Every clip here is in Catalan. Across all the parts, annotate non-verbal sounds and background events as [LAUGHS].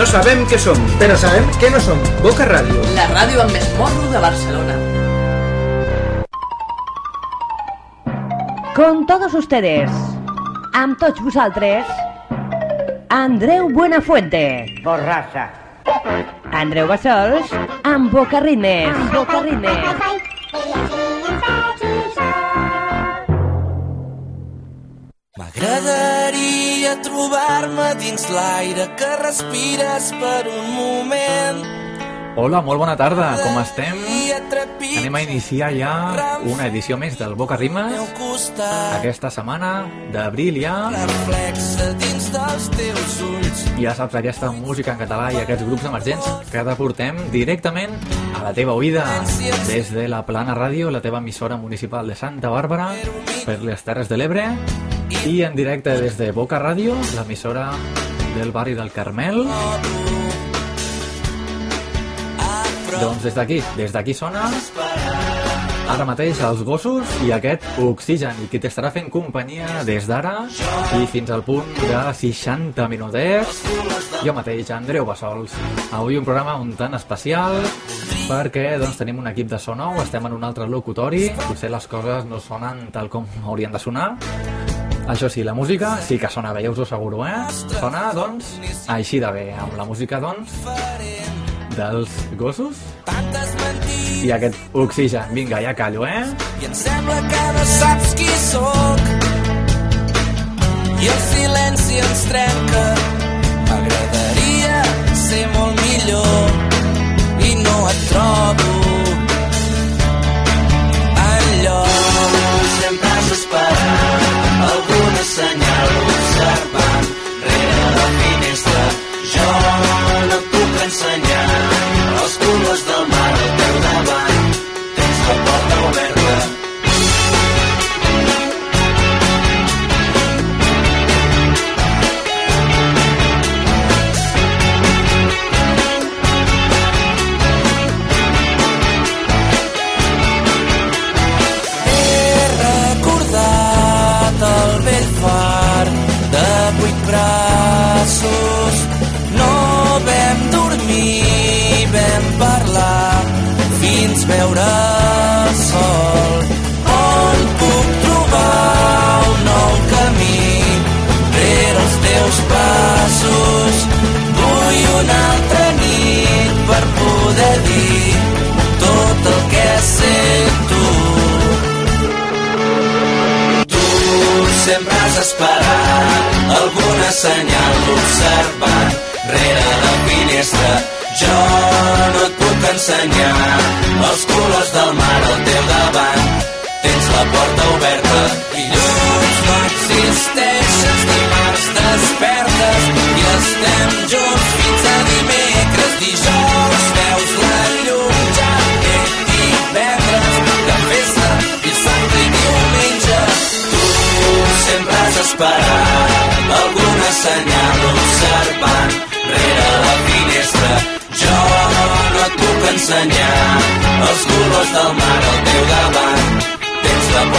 No sabem què som, però sabem què no som. Boca Ràdio. La ràdio amb més morro de Barcelona. Con todos ustedes, amb tots vosaltres, Andreu Buenafuente. Borrassa. Andreu Bassols, amb Boca Ritmes. Amb Boca Ritmes. M'agradaria trobar-me dins l'aire que respires per un moment. Hola, molt bona tarda, com estem? Anem a iniciar ja una edició més del Boca Rimes. Aquesta setmana d'abril ja. dins dels teus ulls. Ja saps, aquesta música en català i aquests grups emergents que deportem directament a la teva oïda des de la Plana Ràdio, la teva emissora municipal de Santa Bàrbara, per les Terres de l'Ebre, i en directe des de Boca Ràdio, l'emissora del barri del Carmel. Doncs des d'aquí, des d'aquí sona ara mateix els gossos i aquest oxigen i qui t'estarà fent companyia des d'ara i fins al punt de 60 minutets. Jo mateix, Andreu Bassols. Avui un programa un tant especial perquè doncs, tenim un equip de so nou estem en un altre locutori. Potser les coses no sonen tal com haurien de sonar això sí, la música sí que sona bé, ja us ho asseguro, eh? Sona, doncs, així de bé, amb la música, doncs, dels gossos i aquest oxigen. Vinga, ja callo, eh? I em sembla que no saps qui sóc i el silenci ens trenca m'agradaria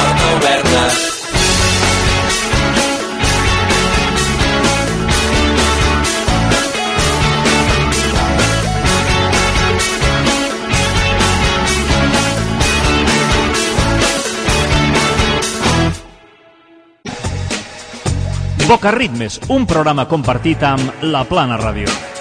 porta oberta Boca Ritmes, un programa compartit amb La Plana Ràdio.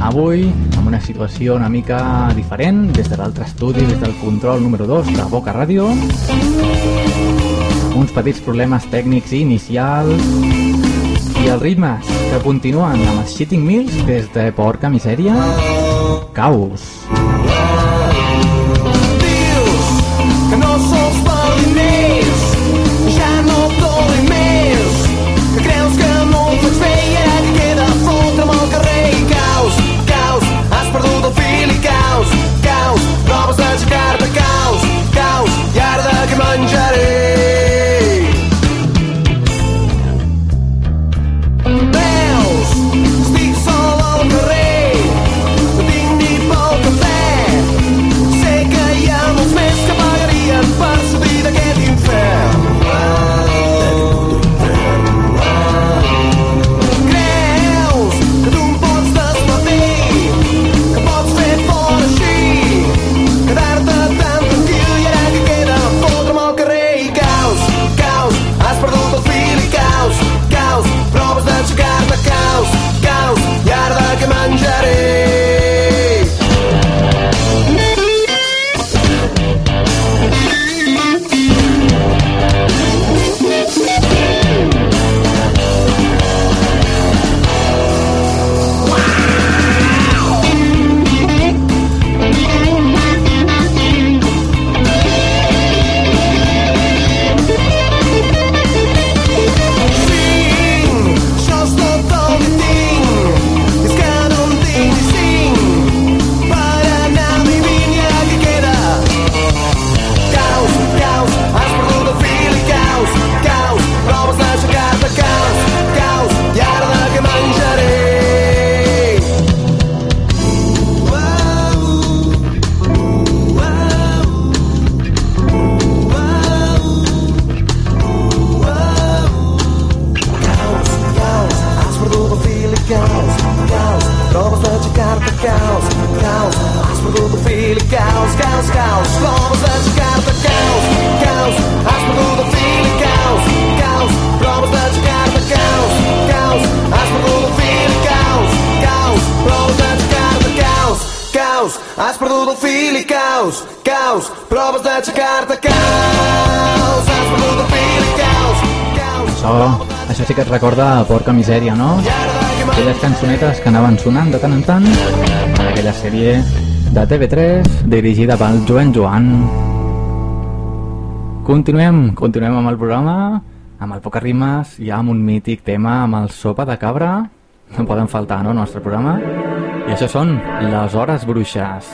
avui amb una situació una mica diferent, des de l'altre estudi, des del control número 2 de Boca Ràdio, uns petits problemes tècnics inicials i els ritmes que continuen amb els Shitting Mills des de Porca Misèria, Caos. que misèria, no? Aquelles cançonetes que anaven sonant de tant en tant en aquella sèrie de TV3 dirigida pel Joan Joan. Continuem, continuem amb el programa, amb el Poca Rimes i amb un mític tema amb el Sopa de Cabra. No poden faltar, no?, al nostre programa. I això són les hores bruixes.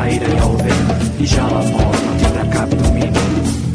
l'aire i el vent i ja la mort no tindrà cap domini.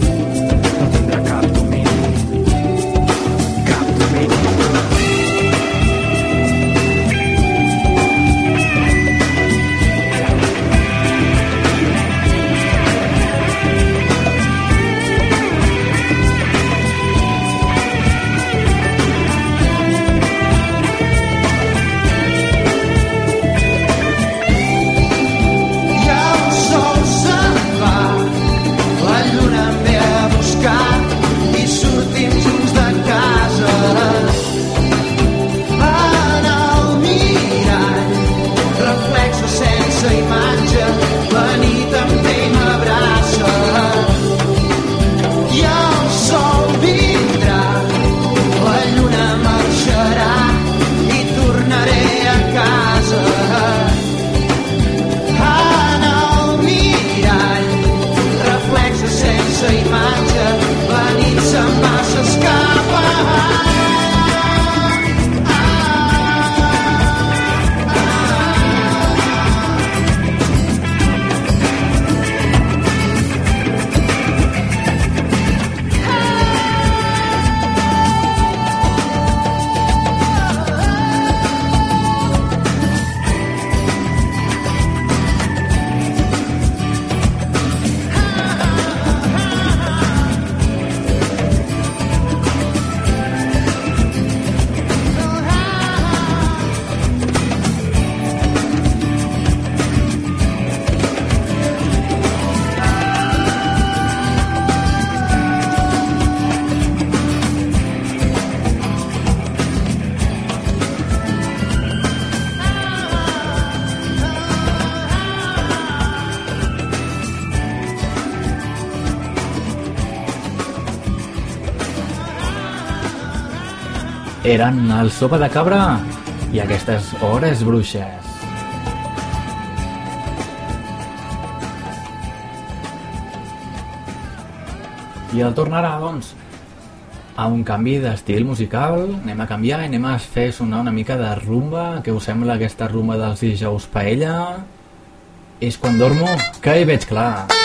Eren el Sopa de Cabra i aquestes hores bruixes. I al tornarà, doncs, a un canvi d'estil musical, anem a canviar i anem a fer sonar una mica de rumba, que us sembla aquesta rumba dels dijous paella? És quan dormo que hi veig clar.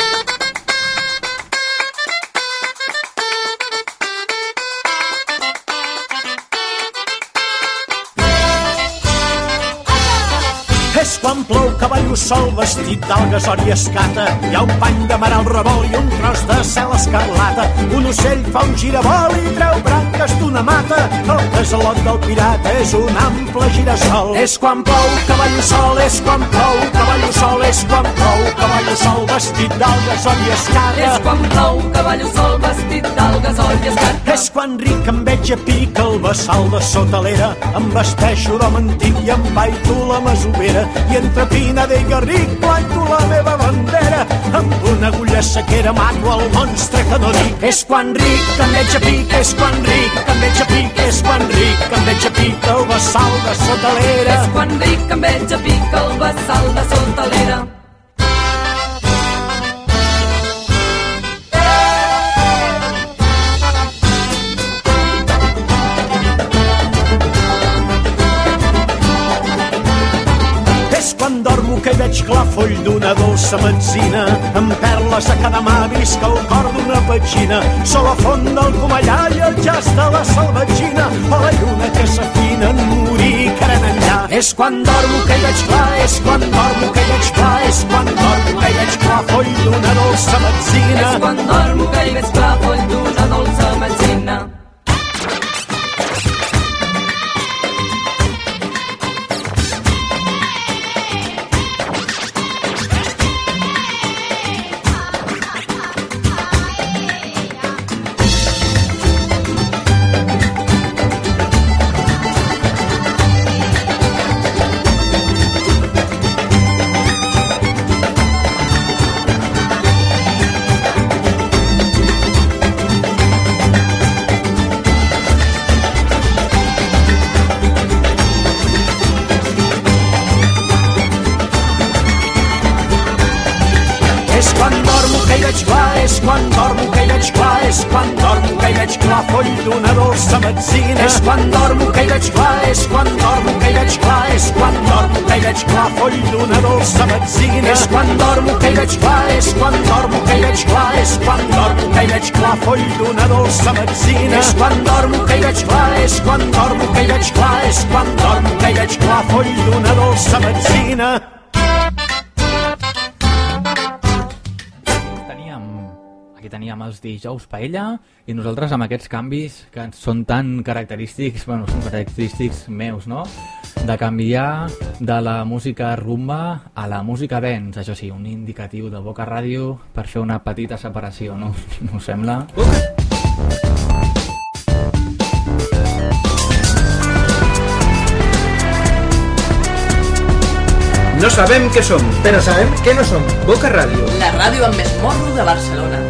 Cavallo sol vestit d'algues i escata. Hi ha un pany de mar al revolt i un tros de cel escarlata. Un ocell fa un girabol i treu branques d'una mata. El casalot del pirata és un ample girassol. És quan plou cavallo sol, és quan plou cavallo sol, és quan plou cavallo sol vestit d'algues i escata. És quan plou cavallo sol vestit d'algues i escata. És quan ric em veig a pic el vessal de sota l'era. Em vesteixo d'home antic i em baito la masovera. I entre Pineda i Garric planto la meva bandera. Amb una agulla sequera mato el monstre que no dic. És quan ric em veig a pic, és quan ric em veig a pic, és quan ric em veig a pic el vessal de sota l'era. És quan ric em veig a pic el vessal de sota l'era. Que hi veig clar foll d'una dolça metzina amb perles a cada mà visc el cor d'una petxina. Sol a font del comellar i el jazz de la salvatgina. O la lluna que s'afina en morir caren enllà. És quan dormo que hi veig clar és quan dormo que hi veig clar és quan dormo que hi veig clar foll d'una dolça metzina És quan dormo que hi veig clar foll d'una foll d'una dolça metzina. És quan dormo que hi veig clar, és quan dormo que hi veig clar, és quan dormo que hi veig clar, foll d'una dolça metzina. És quan dormo que hi veig clar, és quan dormo que hi veig clar, és quan dormo que hi veig clar, foll d'una dolça metzina. És quan dormo que hi veig clar, és quan dormo que hi veig clar, és quan dormo que hi veig clar, foll d'una dolça metzina. Teníem els dijous paella i nosaltres amb aquests canvis que són tan característics, bueno, són característics meus, no? De canviar de la música rumba a la música dance, això sí, un indicatiu de Boca Ràdio per fer una petita separació, no? [LAUGHS] No us sembla? No sabem què som, però sabem què no som. Boca Ràdio. La ràdio amb més morro de Barcelona.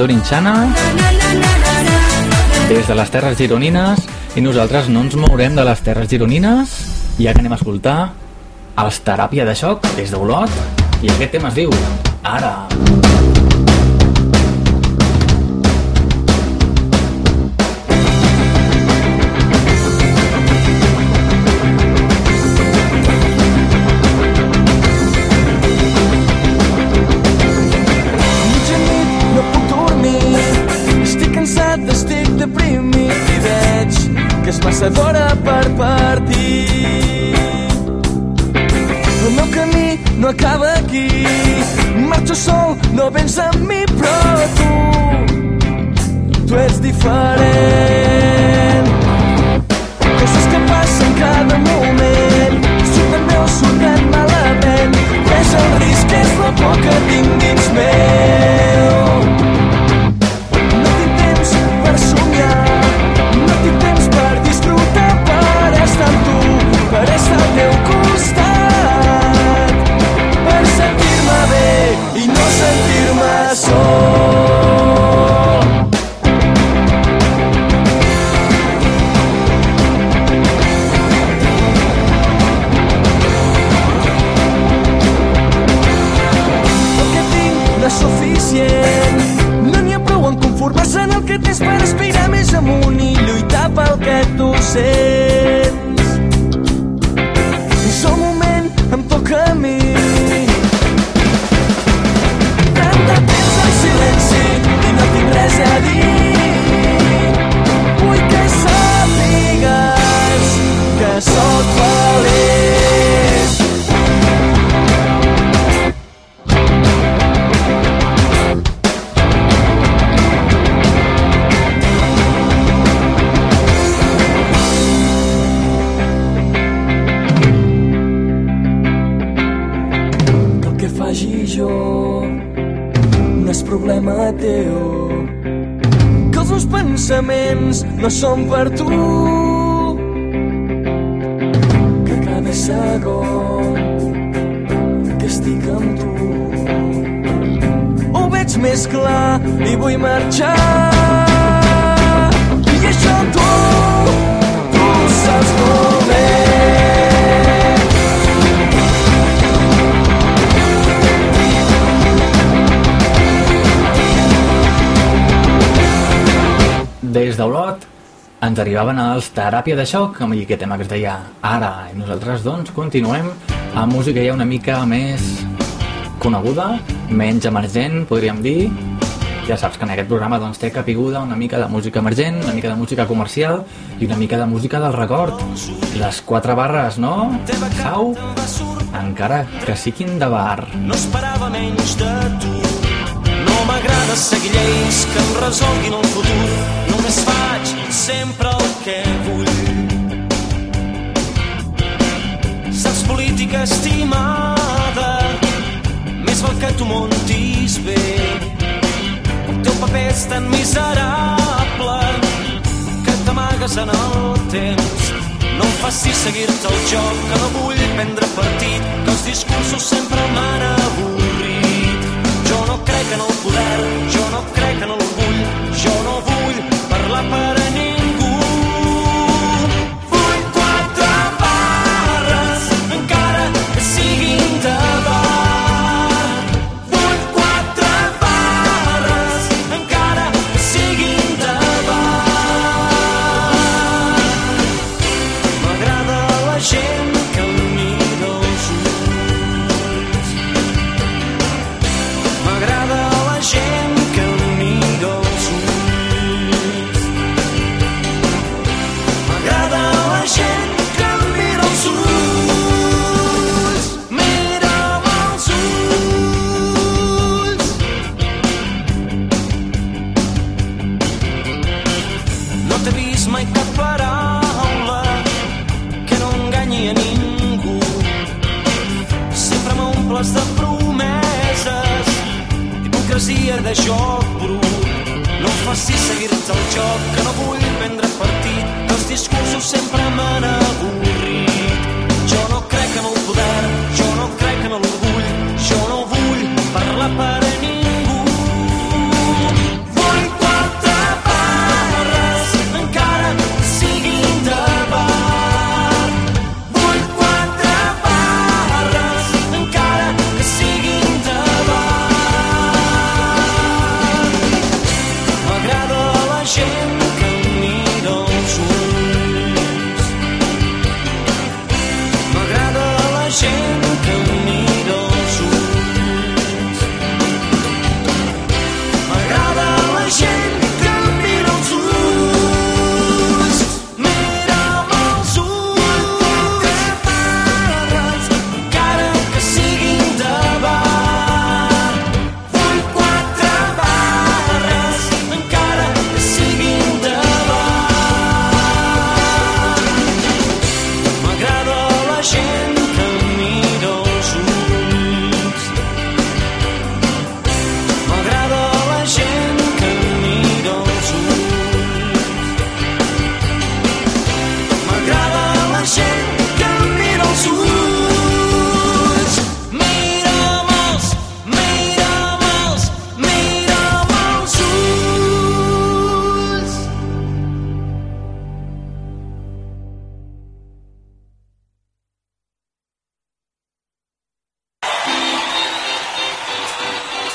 and Shack featuring Xana des de les Terres Gironines. I nosaltres no ens mourem de les Terres Gironines. Ja que anem a escoltar els Teràpia de Xoc des d'Olot i aquest tema es diu Ara. Mitjanit, tu ets diferent. Coses que passen cada moment, surten bé o surten malament. És el risc, és la por que tinc dins sents. És el moment, em toca a mi. Tant de temps en silenci i no tinc res a dir. No són per tu. Que cada segon que estic amb tu ho veig més clar i vull marxar. I això tu tu saps molt bé. Des d'Olot ens arribaven els Teràpia de Xoc amb aquest tema que es deia Ara. I nosaltres, doncs, continuem amb música ja una mica més coneguda, menys emergent, podríem dir. Ja saps que en aquest programa doncs, té capiguda una mica de música emergent, una mica de música comercial i una mica de música del record. Les quatre barres, no? Sau, encara que siguin de bar. No esperava menys de tu. No m'agrada seguir lleis que em resolguin el futur. Només faig sempre el que vull. Saps política estimada, més val que tu montis bé. El teu paper és tan miserable que t'amagues en el temps. No em facis seguir-te el joc, que no vull prendre partit, que els discursos sempre m'han avorrit. Jo no crec en el poder, jo no crec en l'orgull, jo no vull parlar per a ningú. Vist mai cap paraula que no enganyi a ningú. Sempre m'omples de promeses, hipocresia de joc brut. No facis seguir-te el joc, que no vull prendre partit, els discursos sempre m'han avorrit. Jo no crec en el poder,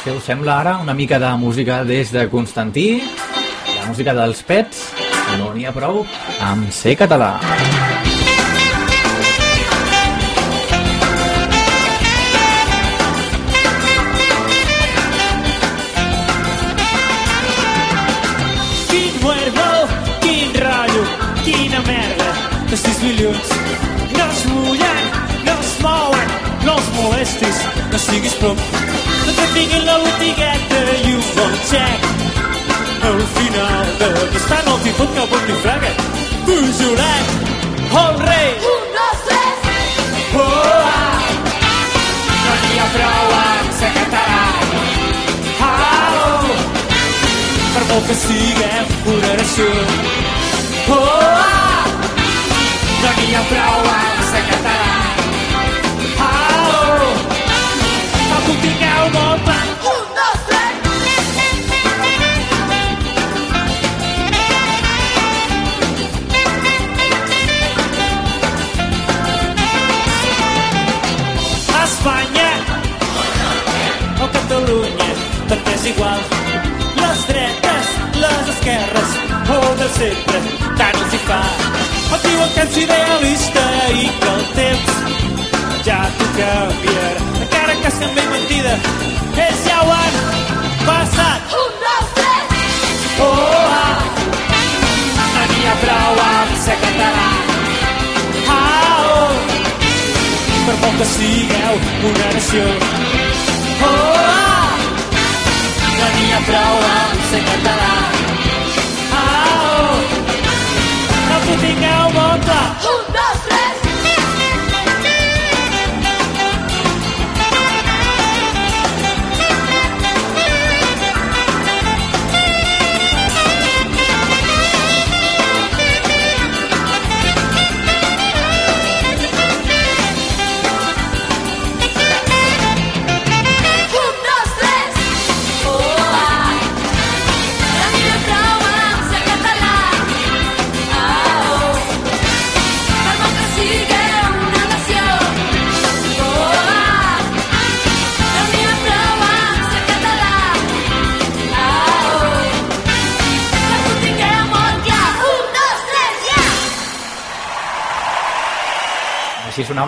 què us sembla ara? Una mica de música des de Constantí, la música dels pets, no n'hi ha prou amb ser català. Quin muerdo, quin rotllo, quina merda de 6 milions. No es mullen, no es mouen, no els molestis, no siguis prop. No que tinguin la botigueta i un bon xec. Al final d'aquesta no t'hi fot cap on t'hi frega. Pujolet, el rei. Un, dos, tres. Oh, ah. No n'hi ha prou amb ser català. Au, per molt que siguem una nació. Oh, ah! no n'hi ha prou amb ser català. No puc tingueu molt clar. Un, dos, tres. Espanya o Catalunya, tot és igual. Les dretes, les esquerres, o de sempre, tant els hi fa. Et diuen que ets idealista i que el temps ja t'ho canviarà. Encara que sembli mentida, ells ja ho han passat. Un, dos, tres! Oh, ah! No n'hi ha prou amb ser català. Ah, oh! Per molt que sigueu una nació. Oh, ah! No n'hi ha prou amb ser català.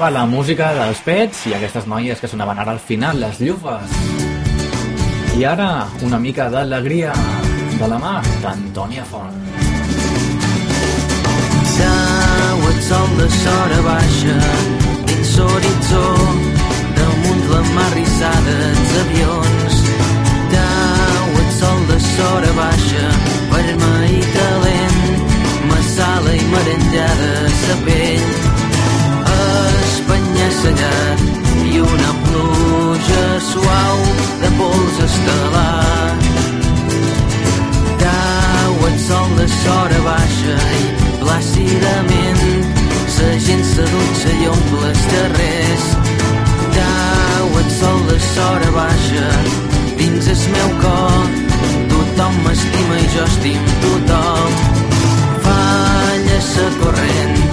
Sonava la música dels pets i aquestes noies que sonaven ara al final, les llufes. I ara, una mica d'alegria de la mà d'Antònia Font. Sau et sol de sora baixa dins l'horitzó damunt la mar rissada els avions Tau et sol de sora baixa vermell i calent massala i merengada sa pell Sellat i una pluja suau de pols estel·lar Cau el sol de sora baixa i plàcidament la gent s'adutxa i omple els carrers. Cau el sol de sora baixa dins el meu cor. Tothom m'estima i jo estim tothom. Falla sa corrent,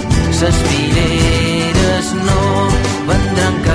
ses fileres no vẫn đang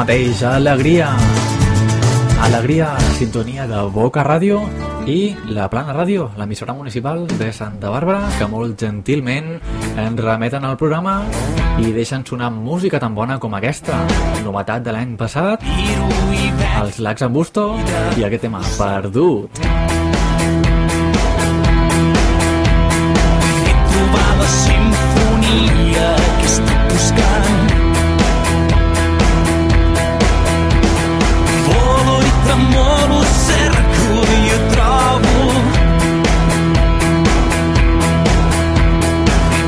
mateix, alegria. Alegria, sintonia de Boca Ràdio i la Plana Ràdio, l'emissora municipal de Santa Bàrbara, que molt gentilment ens remeten al programa i deixen sonar música tan bona com aquesta. Novetat de l'any passat, els Lacs en Busto i aquest tema, Perdut. He trobat la simfonia que estic buscant. I ho trobo.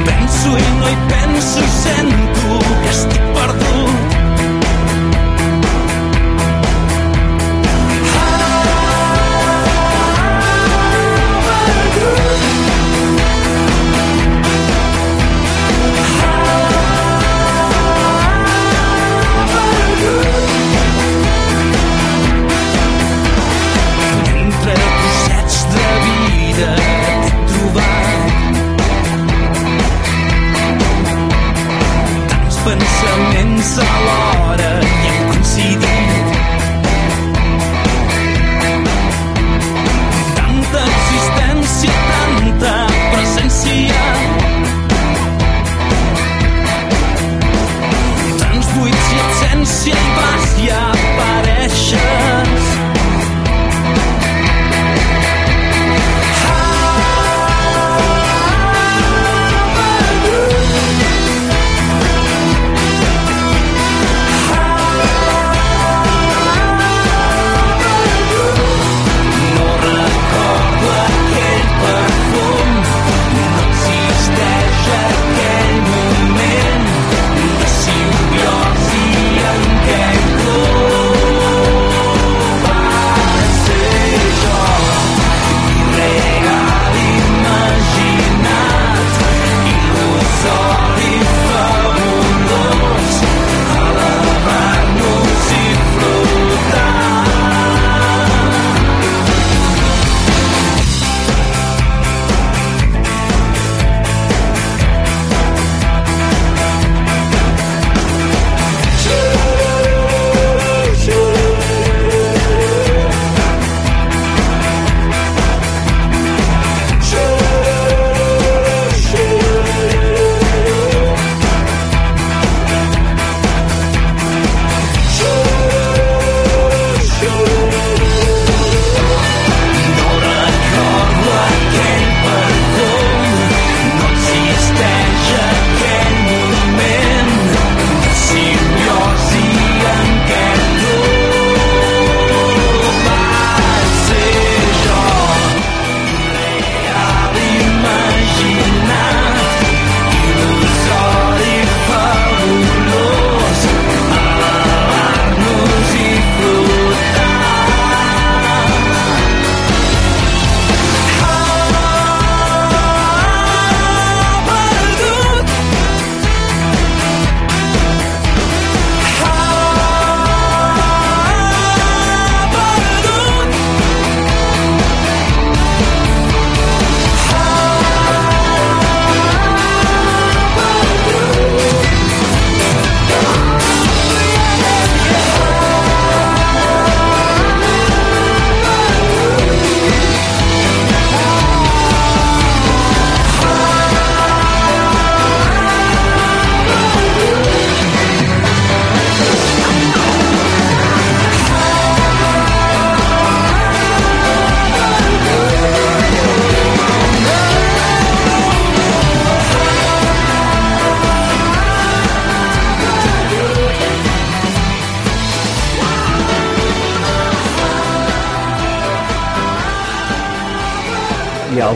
Penso i no hi penso i sorrow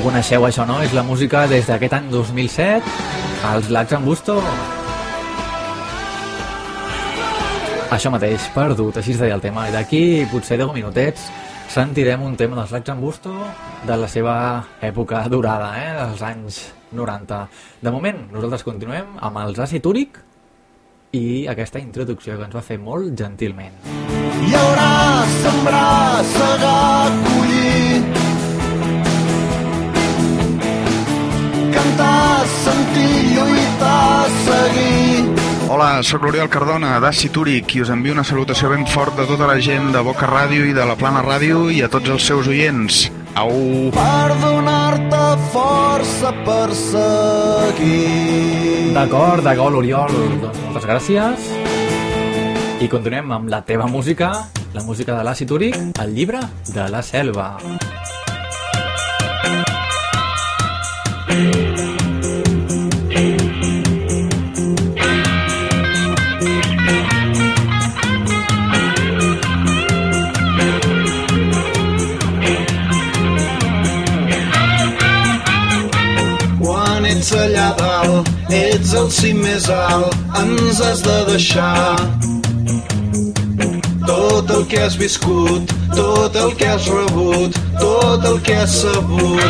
coneixeu això, no? És la música des d'aquest any 2007, els Lacs en Busto. Això mateix, perdut, així es deia el tema. I d'aquí, potser 10 minutets, sentirem un tema dels Lacs en Busto de la seva època durada, eh? dels anys 90. De moment, nosaltres continuem amb els àcid úric i aquesta introducció que ens va fer molt gentilment. Hi haurà sembrar, segar, Cantar, sentir, lluitar, seguir Hola, sóc l'Oriol Cardona, d'Àcid Úric, i us envio una salutació ben fort de tota la gent de Boca Ràdio i de la Plana Ràdio i a tots els seus oients. Au! Per donar-te força per seguir D'acord, d'acord, l'Oriol. Doncs moltes gràcies. I continuem amb la teva música, la música de l'àcid úric, el llibre de la selva. Quan més alt, ens has de deixar. Tot el que has viscut, tot el que has rebut, tot el que has sabut.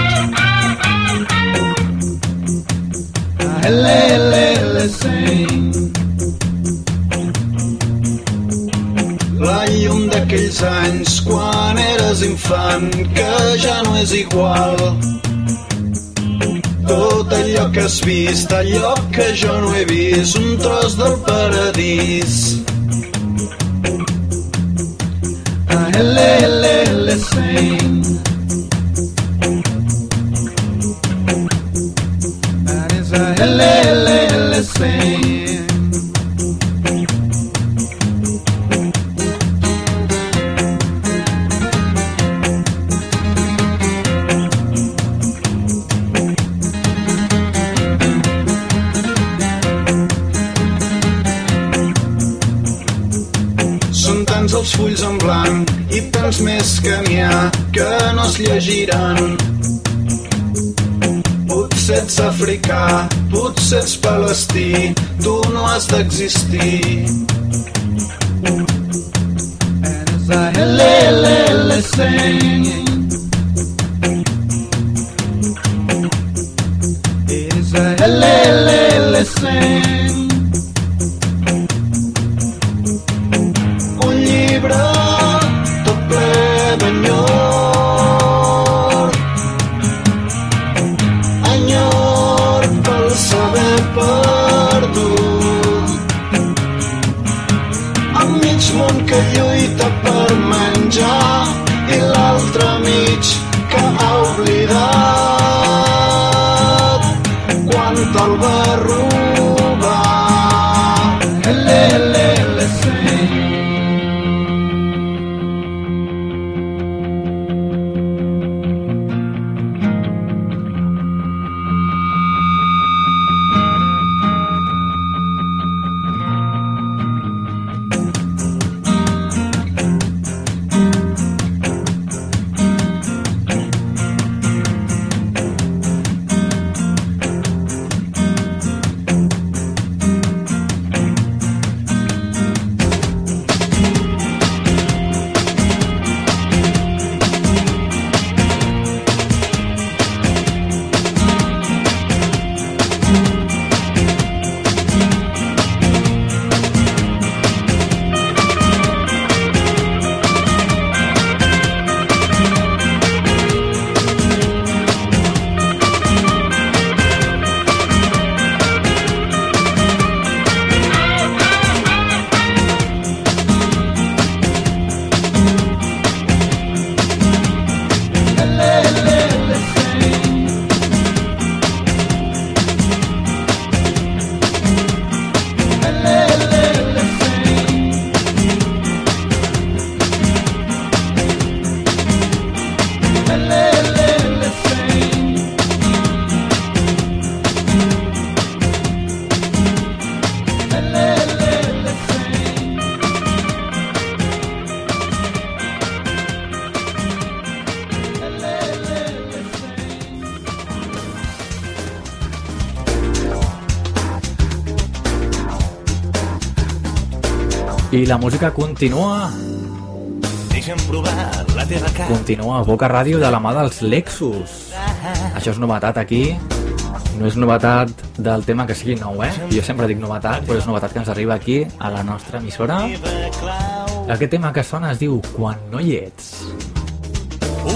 Ele, ele, ele. La llum d'aquells anys quan eres infant que ja no és igual. Tot allò que has vist, allò que jo no he vist, un tros del paradís. Ah, ele, ele, ele, sing. I la música continua. Deixa'm provar la teva cara. Continua a Boca Ràdio de la mà dels Lexus. Això és novetat aquí. No és novetat del tema que sigui nou, eh? Jo sempre dic novetat, però és novetat que ens arriba aquí, a la nostra emissora. Aquest tema que sona es diu Quan no hi ets.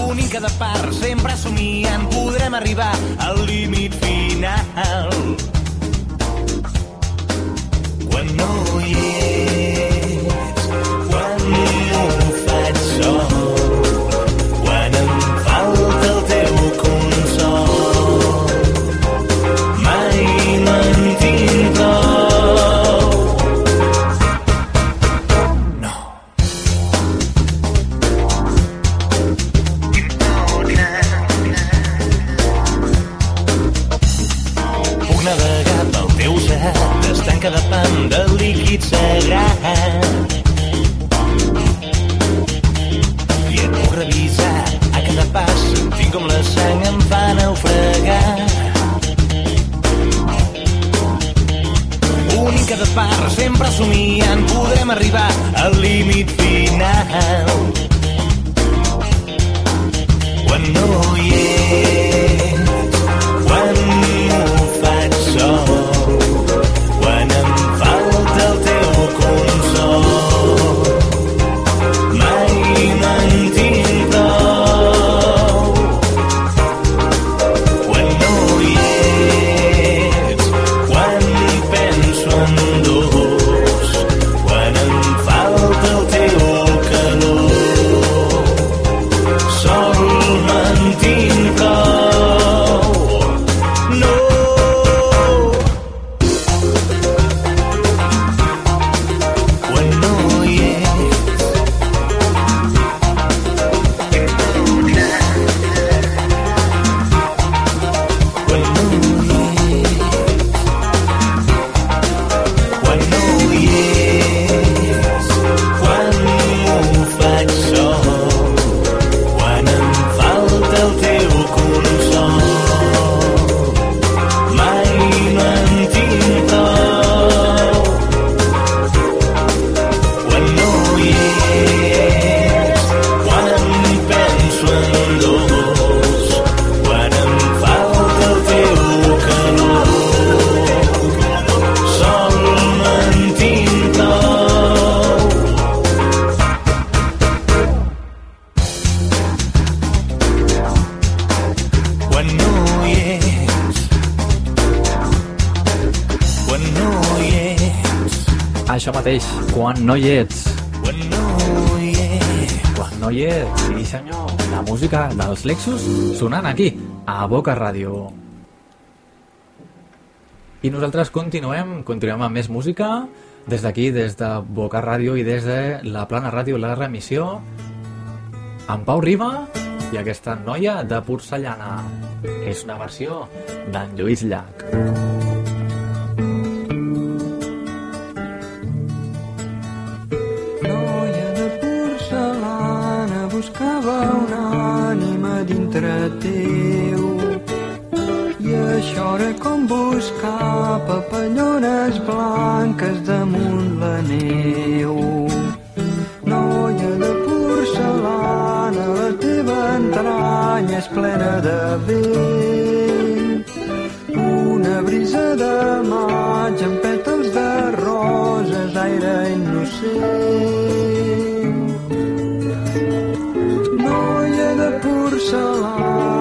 Única de part, sempre somiant, podrem arribar al límit final. Part, sempre somiant, podrem arribar al límit final. No hi ets. quan no hi ets. Sí senyor. La música dels Lexus sonant aquí, a Boca Ràdio. I nosaltres continuem, continuem amb més música, des d'aquí, des de Boca Ràdio i des de la Plana Ràdio, la remissió, amb Pau Riba i aquesta noia de porcellana. És una versió d'en Lluís Llach. Papallones blanques damunt la neu. Noia de porcellana, la teva entranya és plena de vent. Una brisa de maig amb pètals de roses, aire innocent. Noia de porcellana,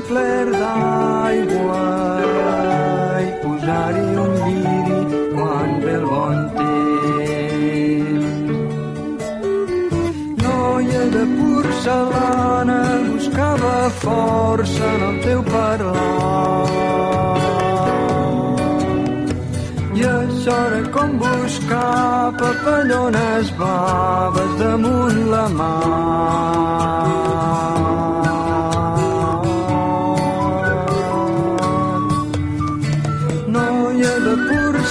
fler d'aigua i posar-hi un lliri quan ve el bon temps. Noia de porcellana buscava força en el teu parlar. I era com buscar papallones blaves damunt la mar.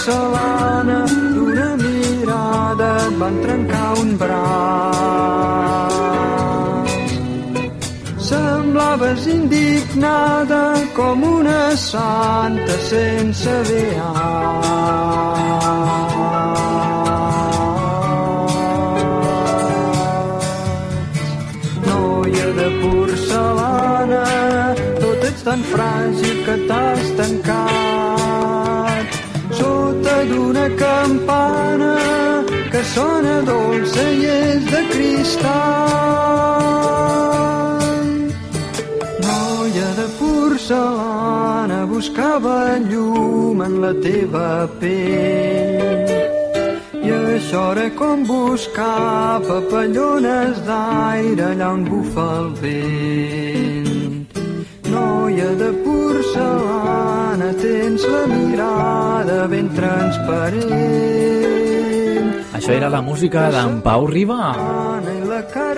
Porcellana, d'una mirada et van trencar un braç. Semblava resignada com una santa sense beat. Porcelana, tan fràgil que t'has tancat d'una campana que sona dolça i és de cristall. Noia de porcelana buscava llum en la teva pell i això era com buscar papallones d'aire allà on bufa el vent. Noia de porcelana, tens la mirada ben transparent. Això era la música d'en Pau Riba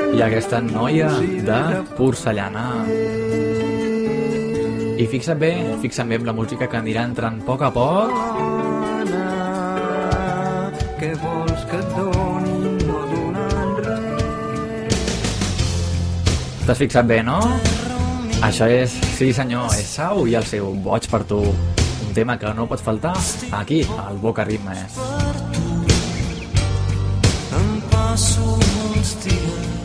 i aquesta noia de porcellana. I fixa't bé, fixa't bé amb la música que anirà entrant a poc a poc. Què vols que et doni no donant res? T'has fixat bé, no? Això és, sí senyor, és Sau i el seu Boig per tu. Un tema que no pot faltar aquí, al Boca Ritmes. Em passo molts dies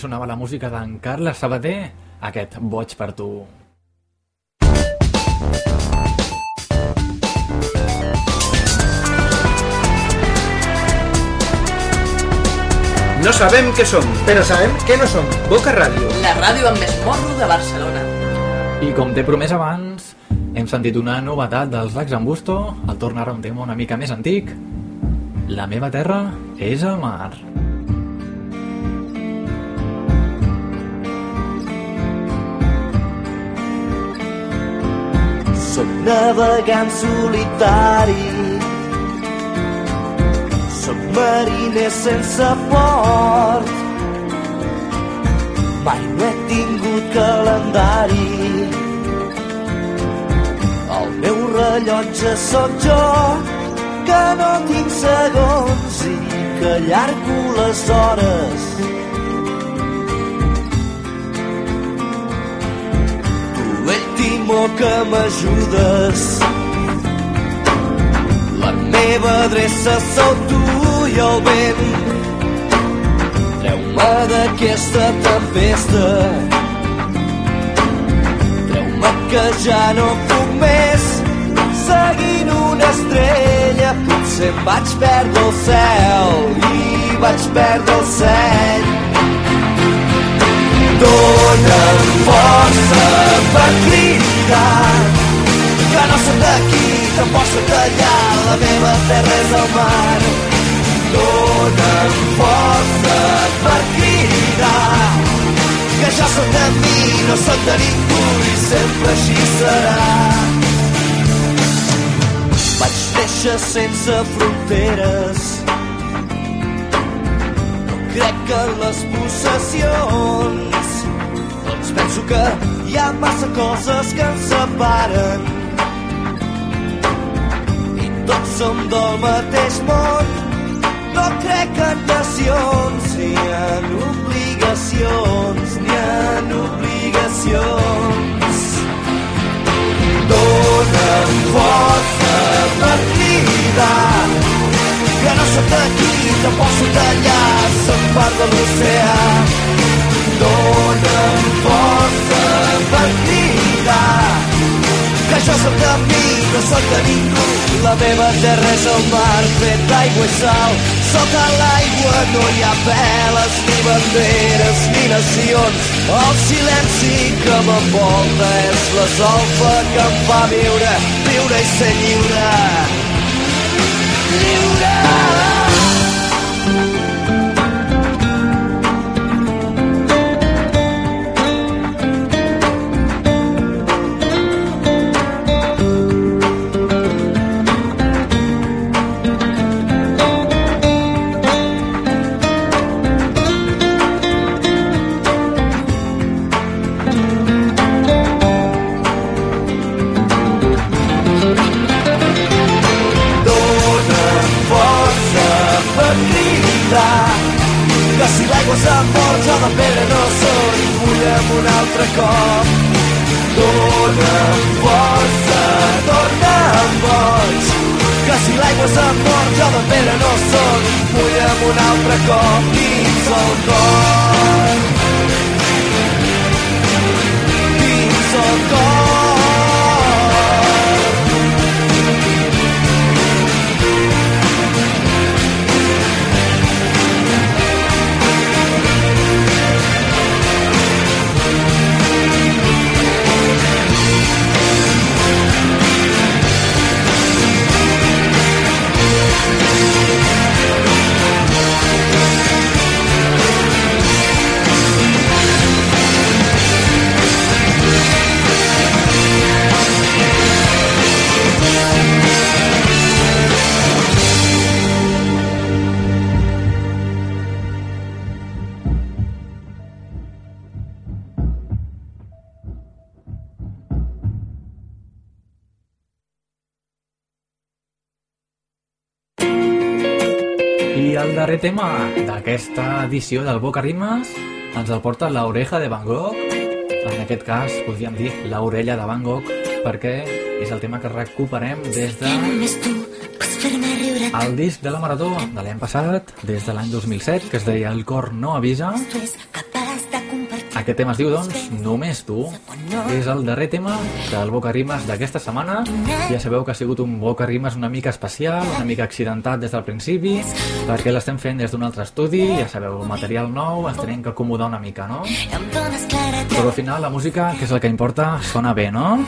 sonava la música d'en Carles Sabater, aquest Boig per tu. No sabem què som, però sabem què no som. Boca Ràdio. La ràdio amb més morro de Barcelona. I com t'he promès abans, hem sentit una novetat dels Lacs en Busto, el torn ara un tema una mica més antic. La meva terra és el mar. Navegant solitari. Soc mariner sense port Mai no he tingut calendari. El meu rellotge sóc jo que no tinc segons i que allargo les hores timó que m'ajudes. La meva adreça sou tu i el vent. Treu-me d'aquesta tempesta. Treu-me que ja no puc més. Seguint una estrella, potser em vaig perdre el cel i vaig perdre el seny. Dóna'm força per cridar que no soc d'aquí, em posso callar, la meva terra és el mar. Dóna'm força per cridar que jo soc de mi, no soc de ningú i sempre així serà. Vaig néixer sense fronteres crec en les possessions. Doncs penso que hi ha massa coses que ens separen. I tots som del mateix món. No crec en nacions ni en obligacions ni en obligacions. Dóna'm força per cridar que no sóc d'aquí, que posso tallar, som part de l'oceà. Dóna'm força per cridar que jo sóc de mi, no sóc de ningú. La meva terra és el mar fet d'aigua i sal. Sota l'aigua no hi ha veles, ni banderes, ni nacions. El silenci que m'envolta és la solfa que em fa viure, viure i ser lliure. Lliure! Dóna'm darrer tema d'aquesta edició del Boca Rimes ens el porta l'oreja de Van Gogh. En aquest cas, podríem dir l'orella de Van Gogh, perquè és el tema que recuperem des de el disc de la Marató de l'any passat, des de l'any 2007, que es deia El cor no avisa. Aquest tema es diu, doncs, Només tu. És el darrer tema del Boca Rimes d'aquesta setmana. Ja sabeu que ha sigut un Boca Rimes una mica especial, una mica accidentat des del principi, perquè l'estem fent des d'un altre estudi, ja sabeu, material nou, ens tenim que acomodar una mica, no? Però al final la música, que és el que importa, sona bé, no?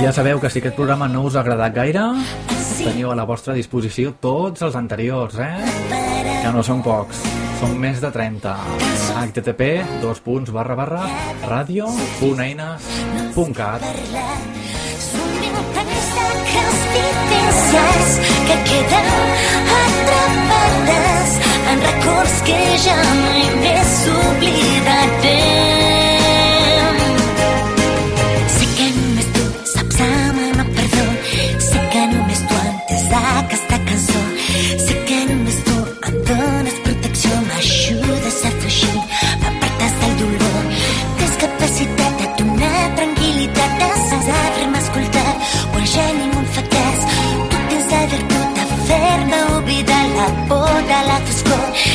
Ja sabeu que si aquest programa no us ha agradat gaire, teniu a la vostra disposició tots els anteriors, eh? Que no són pocs. Són més de 30. http dos punts barra barra radio.eines.cat que queden atrapades en records que ja mai més oblidarem.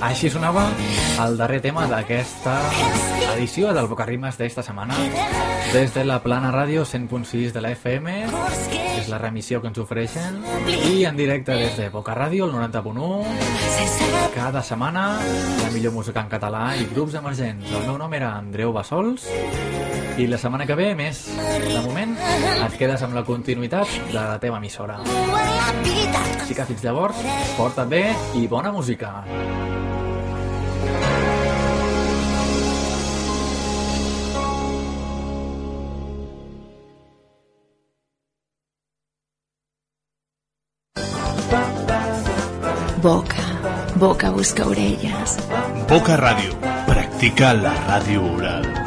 així sonava el darrer tema d'aquesta edició del Boca Rimes d'esta setmana. Des de la Plana Ràdio 100.6 de la FM és la remissió que ens ofereixen. I en directe des de Boca Ràdio el 90.1 cada setmana la millor música en català i grups emergents. El meu nom era Andreu Bassols. I la setmana que ve més de moment et quedes amb la continuïtat de la teva emissora. Així que fins llavors porta't bé i bona música Boca, boca busca orelles. Boca Ràdio. Practica la ràdio oral.